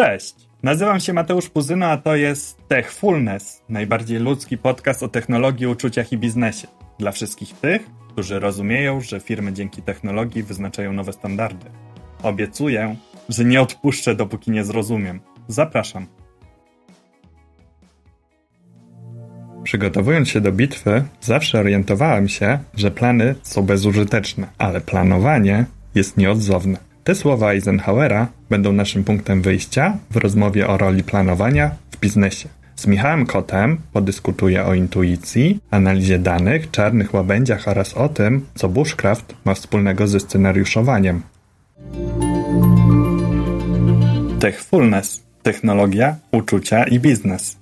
Cześć! Nazywam się Mateusz Puzyno, a to jest Techfulness, najbardziej ludzki podcast o technologii, uczuciach i biznesie. Dla wszystkich tych, którzy rozumieją, że firmy dzięki technologii wyznaczają nowe standardy. Obiecuję, że nie odpuszczę, dopóki nie zrozumiem. Zapraszam. Przygotowując się do bitwy, zawsze orientowałem się, że plany są bezużyteczne, ale planowanie jest nieodzowne. Te słowa Eisenhowera będą naszym punktem wyjścia w rozmowie o roli planowania w biznesie. Z Michałem Kotem podyskutuję o intuicji, analizie danych, czarnych łabędziach oraz o tym, co bushcraft ma wspólnego ze scenariuszowaniem. Techfulness. Technologia, uczucia i biznes.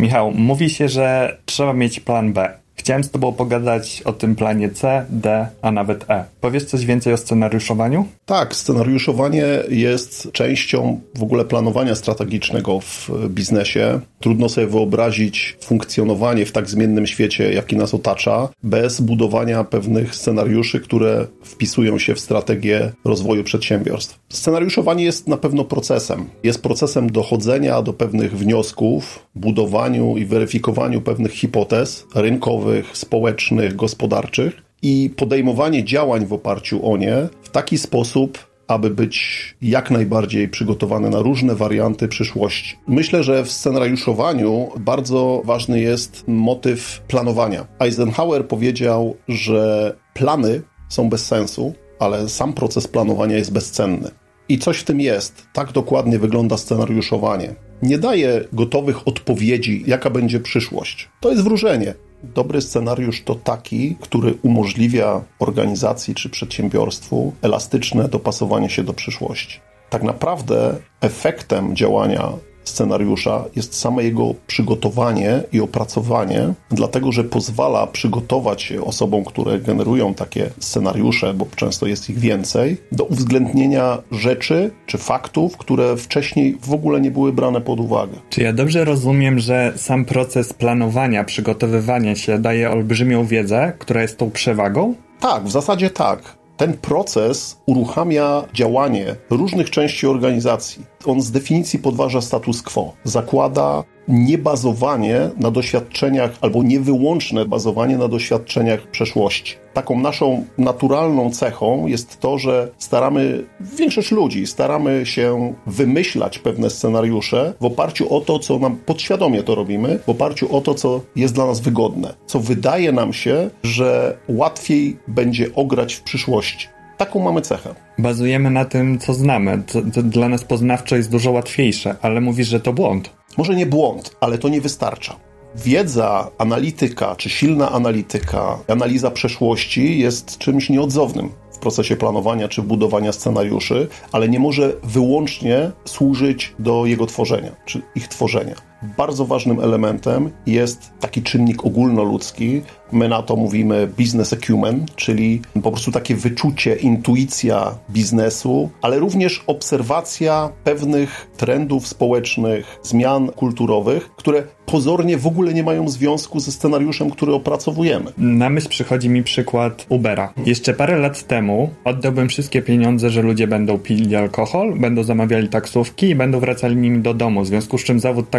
Michał, mówi się, że trzeba mieć plan B. Chciałem z Tobą pogadać o tym planie C, D, a nawet E. Powiesz coś więcej o scenariuszowaniu? Tak, scenariuszowanie jest częścią w ogóle planowania strategicznego w biznesie. Trudno sobie wyobrazić funkcjonowanie w tak zmiennym świecie, jaki nas otacza, bez budowania pewnych scenariuszy, które wpisują się w strategię rozwoju przedsiębiorstw. Scenariuszowanie jest na pewno procesem. Jest procesem dochodzenia do pewnych wniosków, budowaniu i weryfikowaniu pewnych hipotez rynkowych, społecznych, gospodarczych i podejmowanie działań w oparciu o nie w taki sposób, aby być jak najbardziej przygotowany na różne warianty przyszłości. Myślę, że w scenariuszowaniu bardzo ważny jest motyw planowania. Eisenhower powiedział, że plany są bez sensu, ale sam proces planowania jest bezcenny. I coś w tym jest. Tak dokładnie wygląda scenariuszowanie. Nie daje gotowych odpowiedzi, jaka będzie przyszłość. To jest wróżenie. Dobry scenariusz to taki, który umożliwia organizacji czy przedsiębiorstwu elastyczne dopasowanie się do przyszłości. Tak naprawdę efektem działania scenariusza jest same jego przygotowanie i opracowanie, dlatego że pozwala przygotować się osobom, które generują takie scenariusze, bo często jest ich więcej, do uwzględnienia rzeczy czy faktów, które wcześniej w ogóle nie były brane pod uwagę. Czy ja dobrze rozumiem, że sam proces planowania, przygotowywania się daje olbrzymią wiedzę, która jest tą przewagą? Tak, w zasadzie tak ten proces uruchamia działanie różnych części organizacji. On z definicji podważa status quo. Zakłada niebazowanie na doświadczeniach albo niewyłączne bazowanie na doświadczeniach przeszłości. Taką naszą naturalną cechą jest to, że staramy, większość ludzi, staramy się wymyślać pewne scenariusze w oparciu o to, co nam podświadomie to robimy, w oparciu o to, co jest dla nas wygodne, co wydaje nam się, że łatwiej będzie ograć w przyszłości. Taką mamy cechę. Bazujemy na tym, co znamy. To, to dla nas poznawczo jest dużo łatwiejsze, ale mówisz, że to błąd. Może nie błąd, ale to nie wystarcza. Wiedza, analityka, czy silna analityka, analiza przeszłości jest czymś nieodzownym w procesie planowania czy budowania scenariuszy, ale nie może wyłącznie służyć do jego tworzenia, czy ich tworzenia. Bardzo ważnym elementem jest taki czynnik ogólnoludzki. My na to mówimy business acumen, czyli po prostu takie wyczucie, intuicja biznesu, ale również obserwacja pewnych trendów społecznych, zmian kulturowych, które pozornie w ogóle nie mają związku ze scenariuszem, który opracowujemy. Na myśl przychodzi mi przykład Ubera. Jeszcze parę lat temu oddałbym wszystkie pieniądze, że ludzie będą pili alkohol, będą zamawiali taksówki i będą wracali nimi do domu, w związku z czym zawód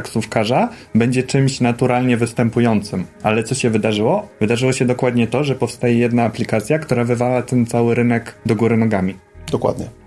będzie czymś naturalnie występującym. Ale co się wydarzyło? Wydarzyło się dokładnie to, że powstaje jedna aplikacja, która wywala ten cały rynek do góry nogami. Dokładnie.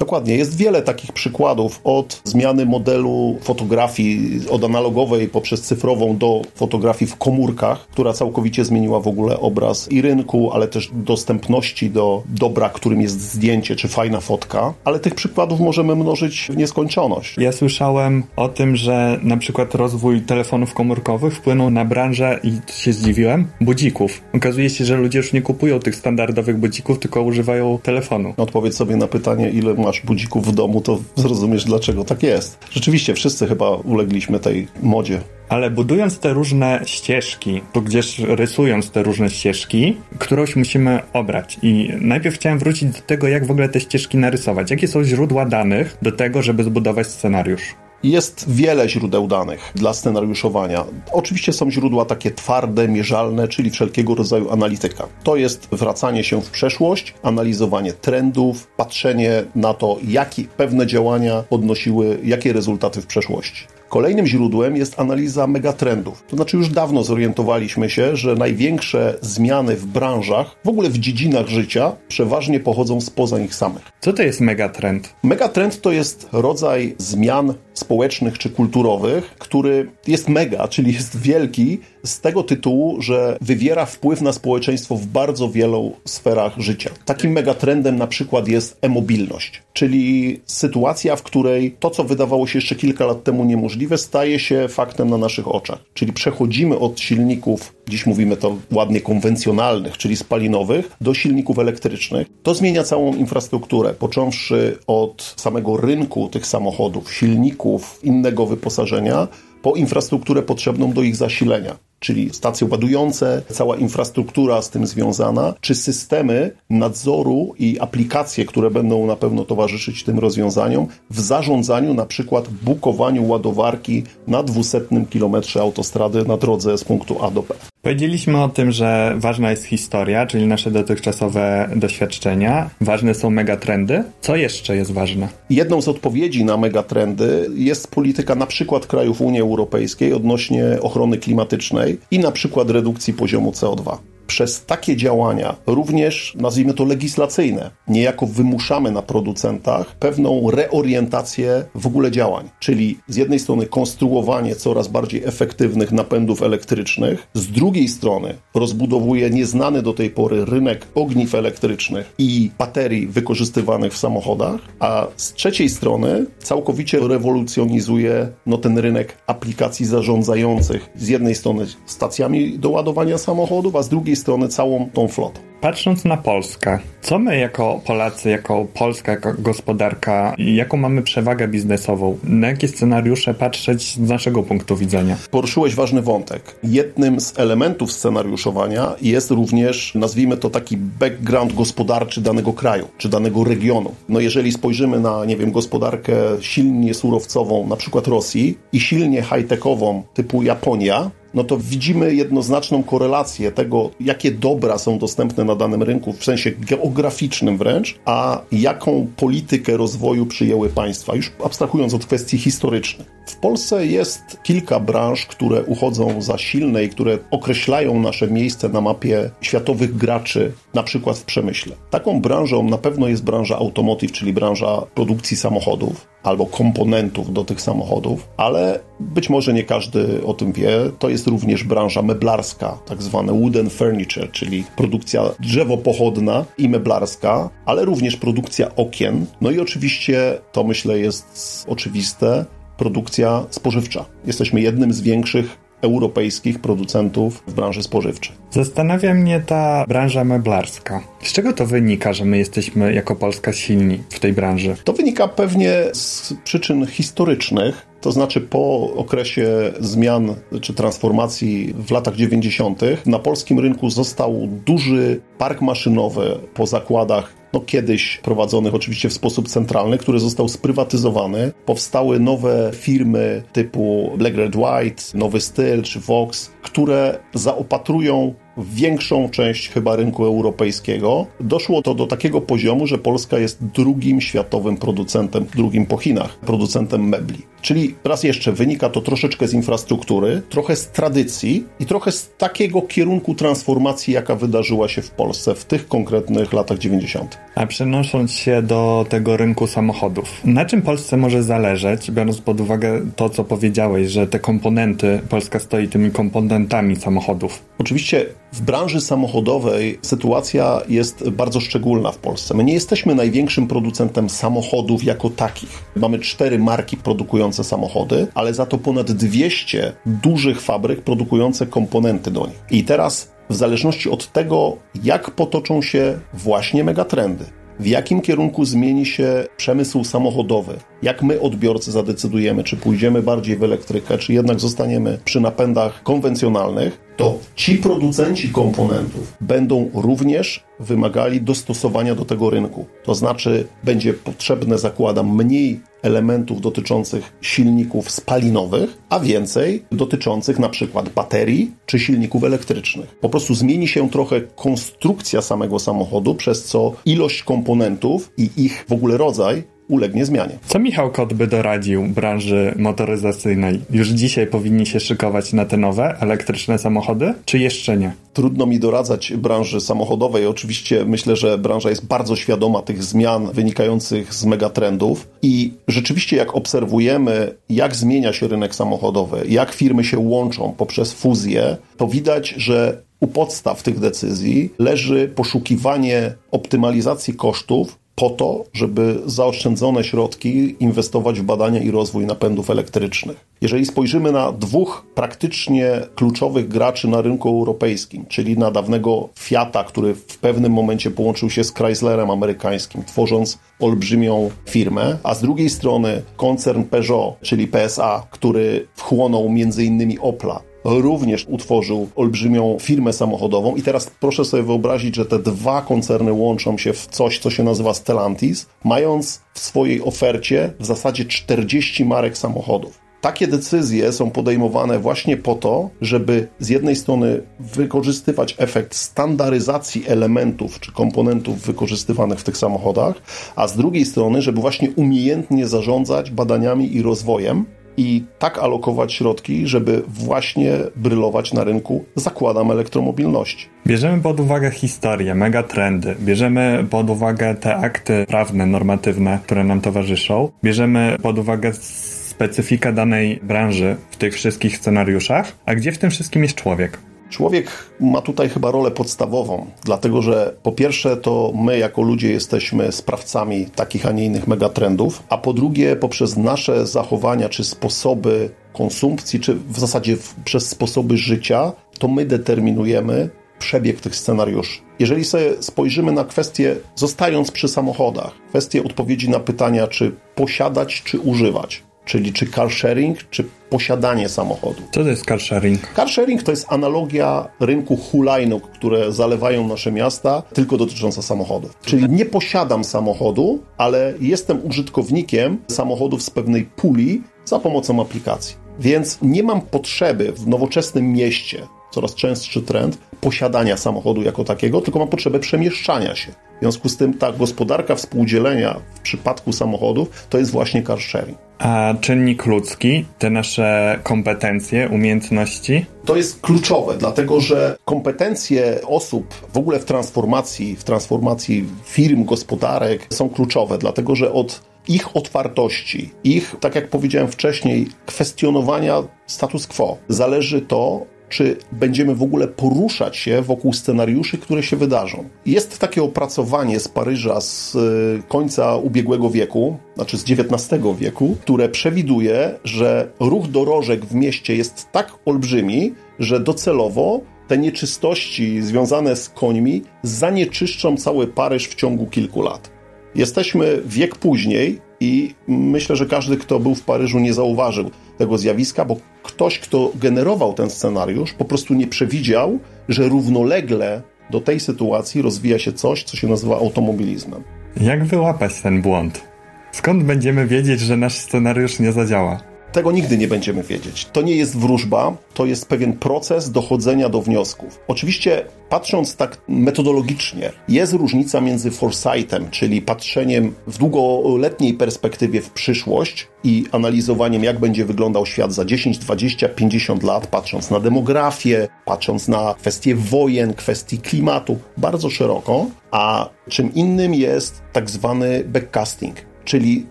Dokładnie. Jest wiele takich przykładów od zmiany modelu fotografii od analogowej poprzez cyfrową do fotografii w komórkach, która całkowicie zmieniła w ogóle obraz i rynku, ale też dostępności do dobra, którym jest zdjęcie czy fajna fotka. Ale tych przykładów możemy mnożyć w nieskończoność. Ja słyszałem o tym, że na przykład rozwój telefonów komórkowych wpłynął na branżę i się zdziwiłem, budzików. Okazuje się, że ludzie już nie kupują tych standardowych budzików, tylko używają telefonu. Odpowiedz sobie na pytanie, ile ma masz budzików w domu, to zrozumiesz, dlaczego tak jest. Rzeczywiście, wszyscy chyba ulegliśmy tej modzie. Ale budując te różne ścieżki, tudzież rysując te różne ścieżki, którąś musimy obrać. I najpierw chciałem wrócić do tego, jak w ogóle te ścieżki narysować. Jakie są źródła danych do tego, żeby zbudować scenariusz? Jest wiele źródeł danych dla scenariuszowania. Oczywiście są źródła takie twarde, mierzalne, czyli wszelkiego rodzaju analityka. To jest wracanie się w przeszłość, analizowanie trendów, patrzenie na to, jakie pewne działania odnosiły jakie rezultaty w przeszłości. Kolejnym źródłem jest analiza megatrendów. To znaczy już dawno zorientowaliśmy się, że największe zmiany w branżach, w ogóle w dziedzinach życia, przeważnie pochodzą spoza nich samych. Co to jest megatrend? Megatrend to jest rodzaj zmian społecznych czy kulturowych, który jest mega, czyli jest wielki z tego tytułu, że wywiera wpływ na społeczeństwo w bardzo wielu sferach życia. Takim megatrendem na przykład jest e-mobilność, czyli sytuacja, w której to, co wydawało się jeszcze kilka lat temu niemożliwe, staje się faktem na naszych oczach. Czyli przechodzimy od silników, dziś mówimy to ładnie konwencjonalnych, czyli spalinowych, do silników elektrycznych. To zmienia całą infrastrukturę, począwszy od samego rynku tych samochodów, silników, innego wyposażenia, po infrastrukturę potrzebną do ich zasilenia czyli stacje ładujące, cała infrastruktura z tym związana, czy systemy nadzoru i aplikacje, które będą na pewno towarzyszyć tym rozwiązaniom w zarządzaniu, na przykład bukowaniu ładowarki na 200 kilometrze autostrady na drodze z punktu A do B. Powiedzieliśmy o tym, że ważna jest historia, czyli nasze dotychczasowe doświadczenia. Ważne są megatrendy. Co jeszcze jest ważne? Jedną z odpowiedzi na megatrendy jest polityka na przykład krajów Unii Europejskiej odnośnie ochrony klimatycznej i na przykład redukcji poziomu CO2 przez takie działania, również nazwijmy to legislacyjne, niejako wymuszamy na producentach pewną reorientację w ogóle działań. Czyli z jednej strony konstruowanie coraz bardziej efektywnych napędów elektrycznych, z drugiej strony rozbudowuje nieznany do tej pory rynek ogniw elektrycznych i baterii wykorzystywanych w samochodach, a z trzeciej strony całkowicie rewolucjonizuje no, ten rynek aplikacji zarządzających z jednej strony stacjami do ładowania samochodów, a z drugiej strony całą tą flotą. Patrząc na Polskę, co my jako Polacy, jako Polska, jako gospodarka, jaką mamy przewagę biznesową? Na jakie scenariusze patrzeć z naszego punktu widzenia? Poruszyłeś ważny wątek. Jednym z elementów scenariuszowania jest również, nazwijmy to taki background gospodarczy danego kraju, czy danego regionu. No jeżeli spojrzymy na, nie wiem, gospodarkę silnie surowcową, na przykład Rosji i silnie high-techową typu Japonia, no to widzimy jednoznaczną korelację tego, jakie dobra są dostępne na danym rynku, w sensie geograficznym wręcz, a jaką politykę rozwoju przyjęły państwa, już abstrahując od kwestii historycznych. W Polsce jest kilka branż, które uchodzą za silne i które określają nasze miejsce na mapie światowych graczy, na przykład w przemyśle. Taką branżą na pewno jest branża automotive, czyli branża produkcji samochodów albo komponentów do tych samochodów, ale być może nie każdy o tym wie, to jest również branża meblarska, tak zwane wooden furniture, czyli produkcja drzewopochodna i meblarska, ale również produkcja okien. No i oczywiście, to myślę jest oczywiste, produkcja spożywcza. Jesteśmy jednym z większych europejskich producentów w branży spożywczej. Zastanawia mnie ta branża meblarska. Z czego to wynika, że my jesteśmy jako Polska silni w tej branży? To wynika pewnie z przyczyn historycznych, to znaczy po okresie zmian czy transformacji w latach 90. na polskim rynku został duży park maszynowy po zakładach no kiedyś prowadzonych oczywiście w sposób centralny, który został sprywatyzowany. Powstały nowe firmy typu Black Red White, Nowy Styl czy Vox, które zaopatrują większą część chyba rynku europejskiego. Doszło to do takiego poziomu, że Polska jest drugim światowym producentem, drugim po Chinach, producentem mebli. Czyli raz jeszcze wynika to troszeczkę z infrastruktury, trochę z tradycji i trochę z takiego kierunku transformacji, jaka wydarzyła się w Polsce w tych konkretnych latach 90. A przenosząc się do tego rynku samochodów, na czym Polsce może zależeć, biorąc pod uwagę to, co powiedziałeś, że te komponenty, Polska stoi tymi komponentami samochodów? Oczywiście w branży samochodowej sytuacja jest bardzo szczególna w Polsce. My nie jesteśmy największym producentem samochodów jako takich. Mamy cztery marki produkujące samochody, ale za to ponad 200 dużych fabryk produkujące komponenty do nich. I teraz w zależności od tego, jak potoczą się właśnie megatrendy, w jakim kierunku zmieni się przemysł samochodowy, jak my odbiorcy zadecydujemy, czy pójdziemy bardziej w elektrykę, czy jednak zostaniemy przy napędach konwencjonalnych, to ci producenci komponentów będą również wymagali dostosowania do tego rynku. To znaczy, będzie potrzebne, zakładam, mniej elementów dotyczących silników spalinowych, a więcej dotyczących na przykład baterii czy silników elektrycznych. Po prostu zmieni się trochę konstrukcja samego samochodu, przez co ilość komponentów i ich w ogóle rodzaj ulegnie zmianie. Co Michał Kot by doradził branży motoryzacyjnej? Już dzisiaj powinni się szykować na te nowe elektryczne samochody, czy jeszcze nie? Trudno mi doradzać branży samochodowej. Oczywiście myślę, że branża jest bardzo świadoma tych zmian wynikających z megatrendów i rzeczywiście jak obserwujemy, jak zmienia się rynek samochodowy, jak firmy się łączą poprzez fuzję, to widać, że u podstaw tych decyzji leży poszukiwanie optymalizacji kosztów po to, żeby zaoszczędzone środki inwestować w badania i rozwój napędów elektrycznych. Jeżeli spojrzymy na dwóch praktycznie kluczowych graczy na rynku europejskim, czyli na dawnego Fiata, który w pewnym momencie połączył się z Chryslerem amerykańskim, tworząc olbrzymią firmę, a z drugiej strony koncern Peugeot, czyli PSA, który wchłonął m.in. Opla, również utworzył olbrzymią firmę samochodową i teraz proszę sobie wyobrazić, że te dwa koncerny łączą się w coś, co się nazywa Stellantis, mając w swojej ofercie w zasadzie 40 marek samochodów. Takie decyzje są podejmowane właśnie po to, żeby z jednej strony wykorzystywać efekt standaryzacji elementów czy komponentów wykorzystywanych w tych samochodach, a z drugiej strony, żeby właśnie umiejętnie zarządzać badaniami i rozwojem, i tak alokować środki, żeby właśnie brylować na rynku, zakładam, elektromobilności. Bierzemy pod uwagę historię, megatrendy, bierzemy pod uwagę te akty prawne, normatywne, które nam towarzyszą, bierzemy pod uwagę specyfikę danej branży w tych wszystkich scenariuszach, a gdzie w tym wszystkim jest człowiek? Człowiek ma tutaj chyba rolę podstawową, dlatego że po pierwsze to my jako ludzie jesteśmy sprawcami takich, a nie innych megatrendów, a po drugie poprzez nasze zachowania czy sposoby konsumpcji, czy w zasadzie przez sposoby życia, to my determinujemy przebieg tych scenariuszy. Jeżeli sobie spojrzymy na kwestie, zostając przy samochodach, kwestie odpowiedzi na pytania, czy posiadać, czy używać, czyli czy car sharing, czy posiadanie samochodu. Co to jest car sharing? Car sharing to jest analogia rynku hulajnóg, które zalewają nasze miasta, tylko dotycząca samochodów. Czyli nie posiadam samochodu, ale jestem użytkownikiem samochodów z pewnej puli za pomocą aplikacji. Więc nie mam potrzeby w nowoczesnym mieście, coraz częstszy trend, posiadania samochodu jako takiego, tylko mam potrzebę przemieszczania się. W związku z tym ta gospodarka współdzielenia w przypadku samochodów to jest właśnie car sharing. A czynnik ludzki, te nasze kompetencje, umiejętności? To jest kluczowe, dlatego że kompetencje osób w ogóle w transformacji, w transformacji firm, gospodarek są kluczowe, dlatego że od ich otwartości, ich, tak jak powiedziałem wcześniej, kwestionowania status quo zależy to, czy będziemy w ogóle poruszać się wokół scenariuszy, które się wydarzą. Jest takie opracowanie z Paryża z y, końca ubiegłego wieku, znaczy z XIX wieku, które przewiduje, że ruch dorożek w mieście jest tak olbrzymi, że docelowo te nieczystości związane z końmi zanieczyszczą cały Paryż w ciągu kilku lat. Jesteśmy wiek później i myślę, że każdy, kto był w Paryżu, nie zauważył tego zjawiska, bo ktoś, kto generował ten scenariusz, po prostu nie przewidział, że równolegle do tej sytuacji rozwija się coś, co się nazywa automobilizmem. Jak wyłapać ten błąd? Skąd będziemy wiedzieć, że nasz scenariusz nie zadziała? Tego nigdy nie będziemy wiedzieć. To nie jest wróżba, to jest pewien proces dochodzenia do wniosków. Oczywiście, patrząc tak metodologicznie, jest różnica między foresightem, czyli patrzeniem w długoletniej perspektywie w przyszłość i analizowaniem, jak będzie wyglądał świat za 10, 20, 50 lat, patrząc na demografię, patrząc na kwestie wojen, kwestii klimatu, bardzo szeroko, a czym innym jest tak zwany backcasting, czyli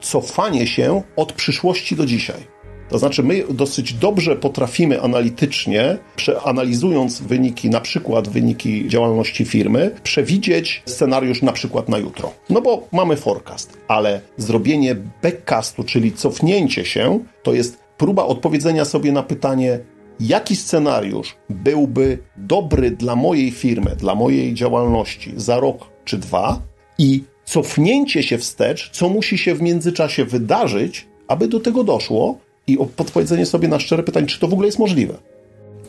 cofanie się od przyszłości do dzisiaj. To znaczy, my dosyć dobrze potrafimy analitycznie, przeanalizując wyniki, na przykład wyniki działalności firmy, przewidzieć scenariusz na przykład na jutro. No bo mamy forecast, ale zrobienie backcastu, czyli cofnięcie się, to jest próba odpowiedzenia sobie na pytanie, jaki scenariusz byłby dobry dla mojej firmy, dla mojej działalności za rok czy dwa i cofnięcie się wstecz, co musi się w międzyczasie wydarzyć, aby do tego doszło, i podpowiedzenie sobie na szczere pytanie, czy to w ogóle jest możliwe.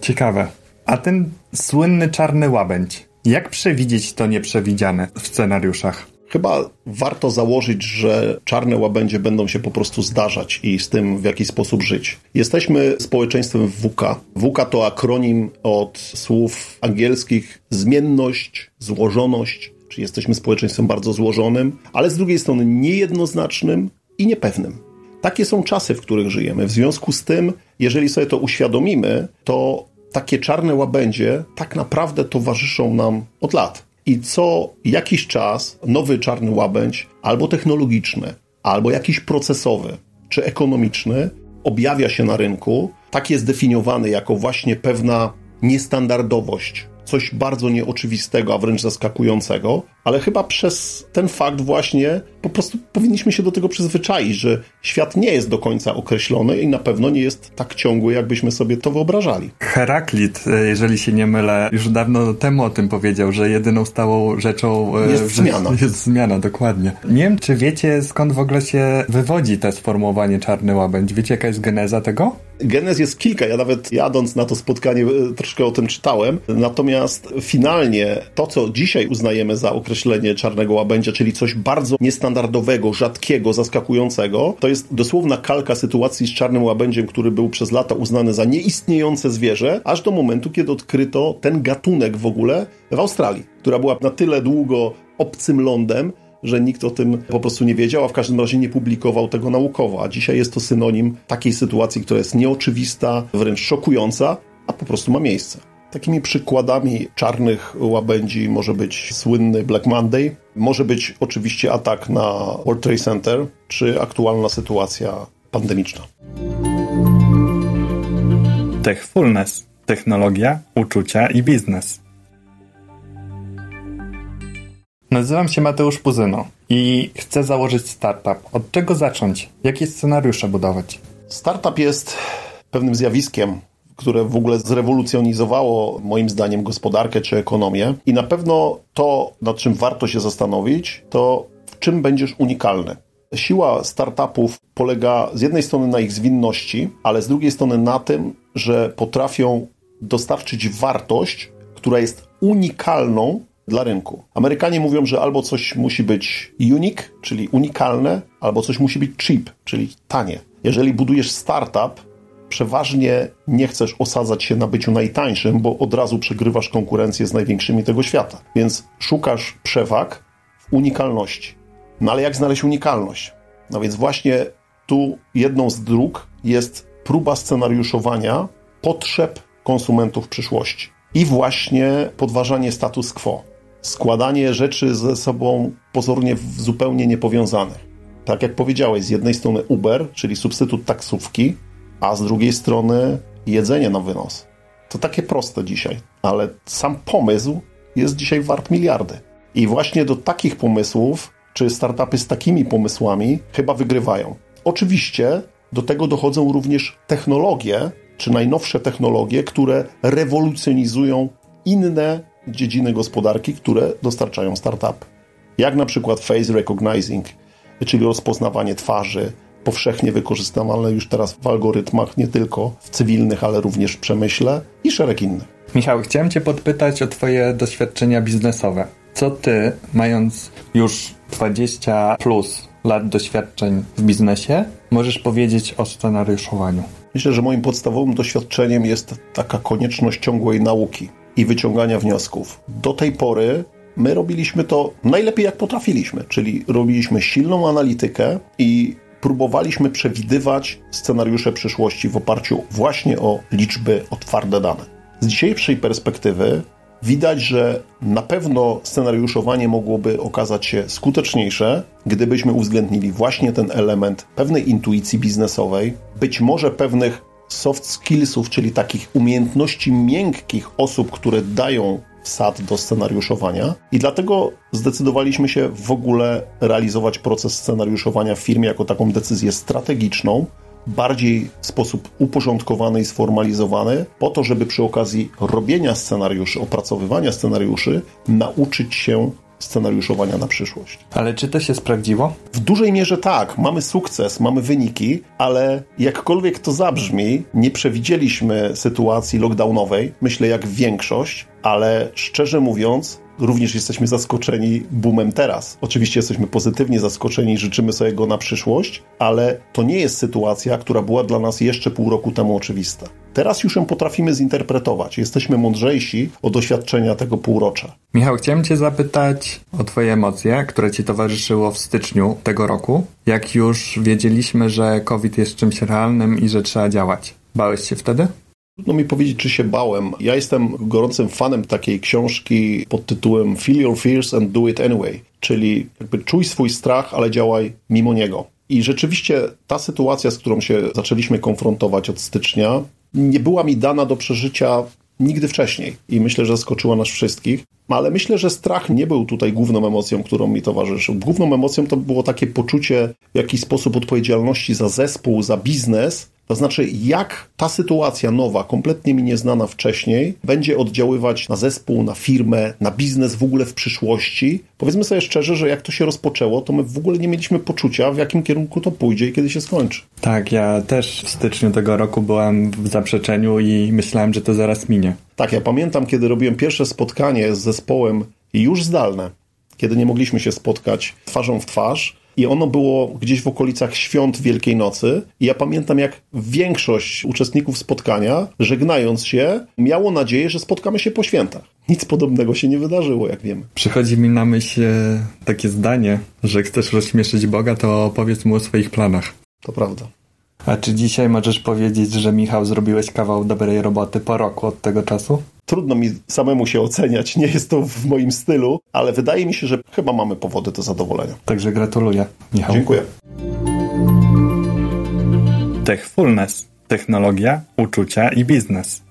Ciekawe. A ten słynny czarny łabędź, jak przewidzieć to nieprzewidziane w scenariuszach? chyba warto założyć, że czarne łabędzie będą się po prostu zdarzać i z tym w jakiś sposób żyć. Jesteśmy społeczeństwem WK. WK to akronim od słów angielskich zmienność, złożoność, czyli jesteśmy społeczeństwem bardzo złożonym, ale z drugiej strony niejednoznacznym i niepewnym. Takie są czasy, w których żyjemy. W związku z tym, jeżeli sobie to uświadomimy, to takie czarne łabędzie tak naprawdę towarzyszą nam od lat. I co jakiś czas nowy czarny łabędź, albo technologiczny, albo jakiś procesowy, czy ekonomiczny, objawia się na rynku, tak jest definiowany jako właśnie pewna niestandardowość coś bardzo nieoczywistego, a wręcz zaskakującego, ale chyba przez ten fakt właśnie po prostu powinniśmy się do tego przyzwyczaić, że świat nie jest do końca określony i na pewno nie jest tak ciągły, jakbyśmy sobie to wyobrażali. Heraklit, e, jeżeli się nie mylę, już dawno temu o tym powiedział, że jedyną stałą rzeczą e, jest zmiana. Jest zmiana, dokładnie. Nie wiem, czy wiecie skąd w ogóle się wywodzi to sformułowanie czarny łabędź. Wiecie, jaka jest geneza tego? Genez jest kilka. Ja nawet jadąc na to spotkanie e, troszkę o tym czytałem. Natomiast finalnie to, co dzisiaj uznajemy za określenie czarnego łabędzia, czyli coś bardzo niestandardowego, rzadkiego, zaskakującego, to jest dosłowna kalka sytuacji z czarnym łabędziem, który był przez lata uznany za nieistniejące zwierzę, aż do momentu, kiedy odkryto ten gatunek w ogóle w Australii, która była na tyle długo obcym lądem, że nikt o tym po prostu nie wiedział, a w każdym razie nie publikował tego naukowo. A dzisiaj jest to synonim takiej sytuacji, która jest nieoczywista, wręcz szokująca, a po prostu ma miejsce. Takimi przykładami czarnych łabędzi może być słynny Black Monday, może być oczywiście atak na World Trade Center, czy aktualna sytuacja pandemiczna. Techfulness. Technologia, uczucia i biznes. Nazywam się Mateusz Puzyno i chcę założyć startup. Od czego zacząć? Jakie scenariusze budować? Startup jest pewnym zjawiskiem, które w ogóle zrewolucjonizowało moim zdaniem gospodarkę czy ekonomię. I na pewno to, nad czym warto się zastanowić, to w czym będziesz unikalny. Siła startupów polega z jednej strony na ich zwinności, ale z drugiej strony na tym, że potrafią dostarczyć wartość, która jest unikalną dla rynku. Amerykanie mówią, że albo coś musi być unique, czyli unikalne, albo coś musi być cheap, czyli tanie. Jeżeli budujesz startup, przeważnie nie chcesz osadzać się na byciu najtańszym, bo od razu przegrywasz konkurencję z największymi tego świata. Więc szukasz przewag w unikalności. No ale jak znaleźć unikalność? No więc właśnie tu jedną z dróg jest próba scenariuszowania potrzeb konsumentów przyszłości i właśnie podważanie status quo składanie rzeczy ze sobą pozornie zupełnie niepowiązanych. Tak jak powiedziałeś, z jednej strony Uber, czyli substytut taksówki, a z drugiej strony jedzenie na wynos. To takie proste dzisiaj, ale sam pomysł jest dzisiaj wart miliardy. I właśnie do takich pomysłów, czy startupy z takimi pomysłami chyba wygrywają. Oczywiście do tego dochodzą również technologie, czy najnowsze technologie, które rewolucjonizują inne dziedziny gospodarki, które dostarczają startupy. Jak na przykład face recognizing, czyli rozpoznawanie twarzy, powszechnie wykorzystywane już teraz w algorytmach, nie tylko w cywilnych, ale również w przemyśle i szereg innych. Michał, chciałem Cię podpytać o Twoje doświadczenia biznesowe. Co Ty, mając już 20 plus lat doświadczeń w biznesie, możesz powiedzieć o scenariuszowaniu? Myślę, że moim podstawowym doświadczeniem jest taka konieczność ciągłej nauki i wyciągania wniosków. Do tej pory my robiliśmy to najlepiej jak potrafiliśmy, czyli robiliśmy silną analitykę i próbowaliśmy przewidywać scenariusze przyszłości w oparciu właśnie o liczby, o twarde dane. Z dzisiejszej perspektywy widać, że na pewno scenariuszowanie mogłoby okazać się skuteczniejsze, gdybyśmy uwzględnili właśnie ten element pewnej intuicji biznesowej, być może pewnych soft skillsów, czyli takich umiejętności miękkich osób, które dają wsad do scenariuszowania. I dlatego zdecydowaliśmy się w ogóle realizować proces scenariuszowania w firmie jako taką decyzję strategiczną, bardziej w sposób uporządkowany i sformalizowany, po to, żeby przy okazji robienia scenariuszy, opracowywania scenariuszy, nauczyć się scenariuszowania na przyszłość. Ale czy to się sprawdziło? W dużej mierze tak. Mamy sukces, mamy wyniki, ale jakkolwiek to zabrzmi, nie przewidzieliśmy sytuacji lockdownowej, myślę jak większość, ale szczerze mówiąc, również jesteśmy zaskoczeni boomem teraz. Oczywiście jesteśmy pozytywnie zaskoczeni, życzymy sobie go na przyszłość, ale to nie jest sytuacja, która była dla nas jeszcze pół roku temu oczywista. Teraz już ją potrafimy zinterpretować. Jesteśmy mądrzejsi od doświadczenia tego półrocza. Michał, chciałem Cię zapytać o Twoje emocje, które Ci towarzyszyło w styczniu tego roku, jak już wiedzieliśmy, że COVID jest czymś realnym i że trzeba działać. Bałeś się wtedy? Trudno mi powiedzieć, czy się bałem. Ja jestem gorącym fanem takiej książki pod tytułem Feel Your Fears and Do It Anyway, czyli jakby czuj swój strach, ale działaj mimo niego. I rzeczywiście ta sytuacja, z którą się zaczęliśmy konfrontować od stycznia, nie była mi dana do przeżycia nigdy wcześniej i myślę, że zaskoczyła nas wszystkich. Ale myślę, że strach nie był tutaj główną emocją, którą mi towarzyszył. Główną emocją to było takie poczucie w jakiś sposób odpowiedzialności za zespół, za biznes, to znaczy, jak ta sytuacja nowa, kompletnie mi nieznana wcześniej, będzie oddziaływać na zespół, na firmę, na biznes w ogóle w przyszłości. Powiedzmy sobie szczerze, że jak to się rozpoczęło, to my w ogóle nie mieliśmy poczucia, w jakim kierunku to pójdzie i kiedy się skończy. Tak, ja też w styczniu tego roku byłem w zaprzeczeniu i myślałem, że to zaraz minie. Tak, ja pamiętam, kiedy robiłem pierwsze spotkanie z zespołem już zdalne, kiedy nie mogliśmy się spotkać twarzą w twarz i ono było gdzieś w okolicach świąt Wielkiej Nocy. I ja pamiętam, jak większość uczestników spotkania, żegnając się, miało nadzieję, że spotkamy się po świętach. Nic podobnego się nie wydarzyło, jak wiemy. Przychodzi mi na myśl takie zdanie, że chcesz rozśmieszyć Boga, to powiedz mu o swoich planach. To prawda. A czy dzisiaj możesz powiedzieć, że Michał zrobiłeś kawał dobrej roboty po roku od tego czasu? Trudno mi samemu się oceniać, nie jest to w moim stylu, ale wydaje mi się, że chyba mamy powody do zadowolenia. Także gratuluję, Michał. Dziękuję. Techfulness. Technologia, uczucia i biznes.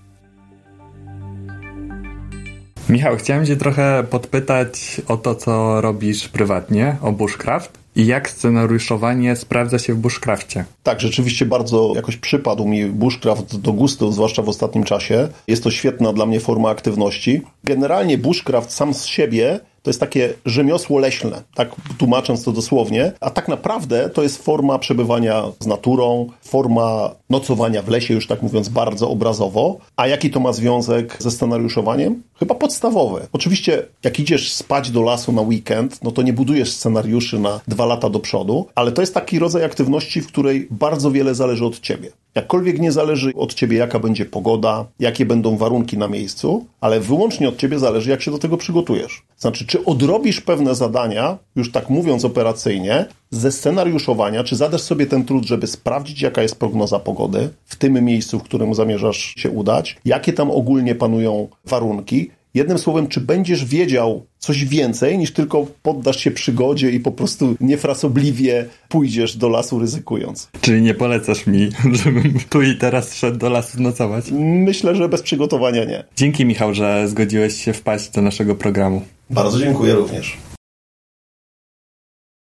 Michał, chciałem Cię trochę podpytać o to, co robisz prywatnie, o Bushcraft i jak scenariuszowanie sprawdza się w Bushcrafcie. Tak, rzeczywiście bardzo jakoś przypadł mi Bushcraft do gustu, zwłaszcza w ostatnim czasie. Jest to świetna dla mnie forma aktywności. Generalnie Bushcraft sam z siebie to jest takie rzemiosło leśne, tak tłumacząc to dosłownie, a tak naprawdę to jest forma przebywania z naturą, forma nocowania w lesie, już tak mówiąc bardzo obrazowo. A jaki to ma związek ze scenariuszowaniem? Chyba podstawowy. Oczywiście, jak idziesz spać do lasu na weekend, no to nie budujesz scenariuszy na dwa lata do przodu, ale to jest taki rodzaj aktywności, w której bardzo wiele zależy od ciebie. Jakkolwiek nie zależy od ciebie, jaka będzie pogoda, jakie będą warunki na miejscu, ale wyłącznie od ciebie zależy, jak się do tego przygotujesz. Znaczy, czy odrobisz pewne zadania, już tak mówiąc operacyjnie, ze scenariuszowania, czy zadasz sobie ten trud, żeby sprawdzić, jaka jest prognoza pogody w tym miejscu, w którym zamierzasz się udać, jakie tam ogólnie panują warunki, Jednym słowem, czy będziesz wiedział coś więcej niż tylko poddasz się przygodzie i po prostu niefrasobliwie pójdziesz do lasu ryzykując. Czyli nie polecasz mi, żebym tu i teraz szedł do lasu nocować? Myślę, że bez przygotowania nie. Dzięki Michał, że zgodziłeś się wpaść do naszego programu. Bardzo dziękuję również.